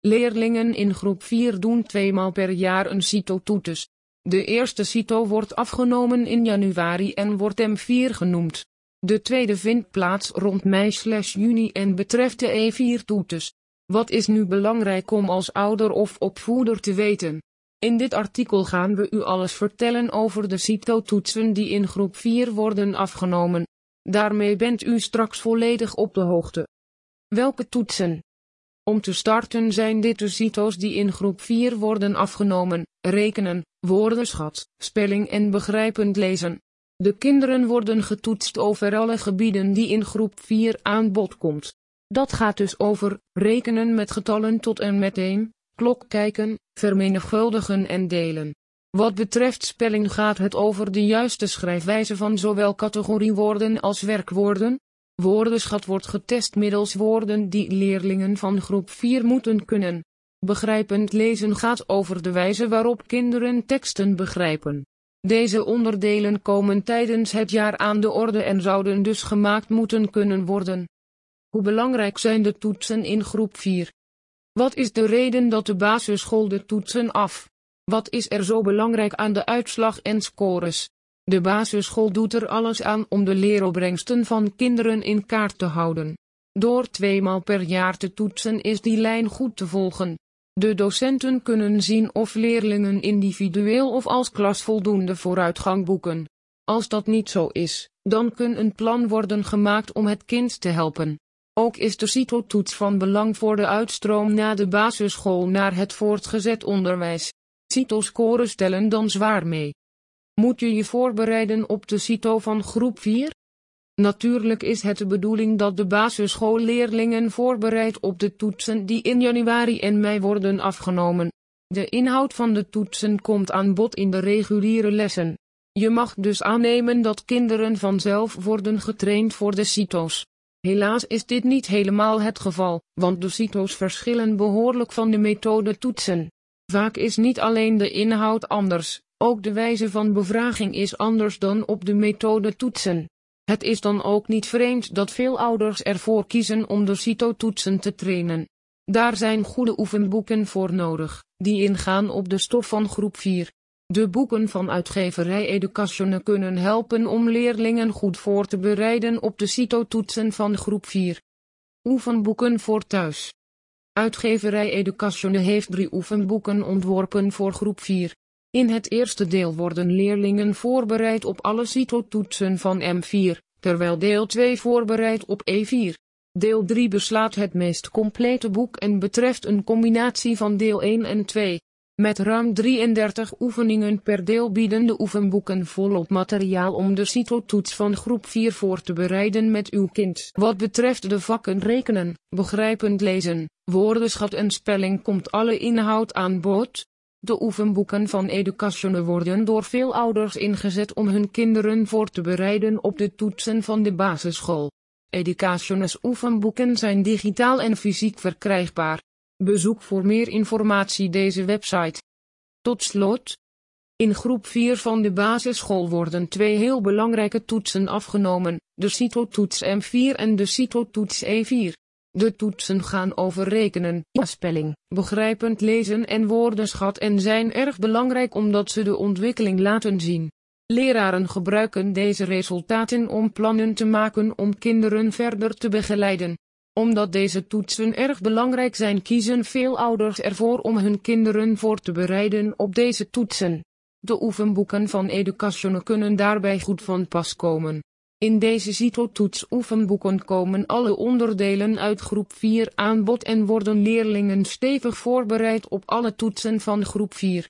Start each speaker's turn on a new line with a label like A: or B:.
A: Leerlingen in groep 4 doen tweemaal per jaar een CITO-toetes. De eerste CITO wordt afgenomen in januari en wordt M4 genoemd. De tweede vindt plaats rond mei-juni en betreft de E4-toetes. Wat is nu belangrijk om als ouder of opvoeder te weten? In dit artikel gaan we u alles vertellen over de CITO-toetsen die in groep 4 worden afgenomen. Daarmee bent u straks volledig op de hoogte. Welke toetsen? Om te starten zijn dit de CITO's die in groep 4 worden afgenomen, rekenen, woordenschat, spelling en begrijpend lezen. De kinderen worden getoetst over alle gebieden die in groep 4 aan bod komt. Dat gaat dus over rekenen met getallen tot en met 1, klok kijken, vermenigvuldigen en delen. Wat betreft spelling gaat het over de juiste schrijfwijze van zowel categoriewoorden als werkwoorden. Woordenschat wordt getest middels woorden die leerlingen van groep 4 moeten kunnen. Begrijpend lezen gaat over de wijze waarop kinderen teksten begrijpen. Deze onderdelen komen tijdens het jaar aan de orde en zouden dus gemaakt moeten kunnen worden. Hoe belangrijk zijn de toetsen in groep 4? Wat is de reden dat de basisschool de toetsen af? Wat is er zo belangrijk aan de uitslag en scores? De basisschool doet er alles aan om de leeropbrengsten van kinderen in kaart te houden. Door tweemaal per jaar te toetsen is die lijn goed te volgen. De docenten kunnen zien of leerlingen individueel of als klas voldoende vooruitgang boeken. Als dat niet zo is, dan kan een plan worden gemaakt om het kind te helpen. Ook is de CITO-toets van belang voor de uitstroom na de basisschool naar het voortgezet onderwijs. CITO-scoren stellen dan zwaar mee. Moet je je voorbereiden op de CITO van groep 4? Natuurlijk is het de bedoeling dat de basisschoolleerlingen voorbereid op de toetsen die in januari en mei worden afgenomen. De inhoud van de toetsen komt aan bod in de reguliere lessen. Je mag dus aannemen dat kinderen vanzelf worden getraind voor de CITO's. Helaas is dit niet helemaal het geval, want de CITO's verschillen behoorlijk van de methode toetsen. Vaak is niet alleen de inhoud anders, ook de wijze van bevraging is anders dan op de methode toetsen. Het is dan ook niet vreemd dat veel ouders ervoor kiezen om de CITO-toetsen te trainen. Daar zijn goede oefenboeken voor nodig, die ingaan op de stof van groep 4. De boeken van uitgeverij Education kunnen helpen om leerlingen goed voor te bereiden op de CITO-toetsen van groep 4. Oefenboeken voor thuis. Uitgeverij Education heeft drie oefenboeken ontworpen voor groep 4. In het eerste deel worden leerlingen voorbereid op alle CITO-toetsen van M4, terwijl deel 2 voorbereidt op E4. Deel 3 beslaat het meest complete boek en betreft een combinatie van deel 1 en 2. Met ruim 33 oefeningen per deel bieden de oefenboeken volop materiaal om de CITO-toets van groep 4 voor te bereiden met uw kind. Wat betreft de vakken rekenen, begrijpend lezen, woordenschat en spelling komt alle inhoud aan bod. De oefenboeken van Education worden door veel ouders ingezet om hun kinderen voor te bereiden op de toetsen van de basisschool. Education's oefenboeken zijn digitaal en fysiek verkrijgbaar. Bezoek voor meer informatie deze website. Tot slot. In groep 4 van de basisschool worden twee heel belangrijke toetsen afgenomen, de CITO-toets M4 en de CITO-toets E4. De toetsen gaan over rekenen, spelling, begrijpend lezen en woordenschat en zijn erg belangrijk omdat ze de ontwikkeling laten zien. Leraren gebruiken deze resultaten om plannen te maken om kinderen verder te begeleiden. Omdat deze toetsen erg belangrijk zijn kiezen veel ouders ervoor om hun kinderen voor te bereiden op deze toetsen. De oefenboeken van Education kunnen daarbij goed van pas komen. In deze CITO-toets oefenboeken komen alle onderdelen uit groep 4 aan bod en worden leerlingen stevig voorbereid op alle toetsen van groep 4.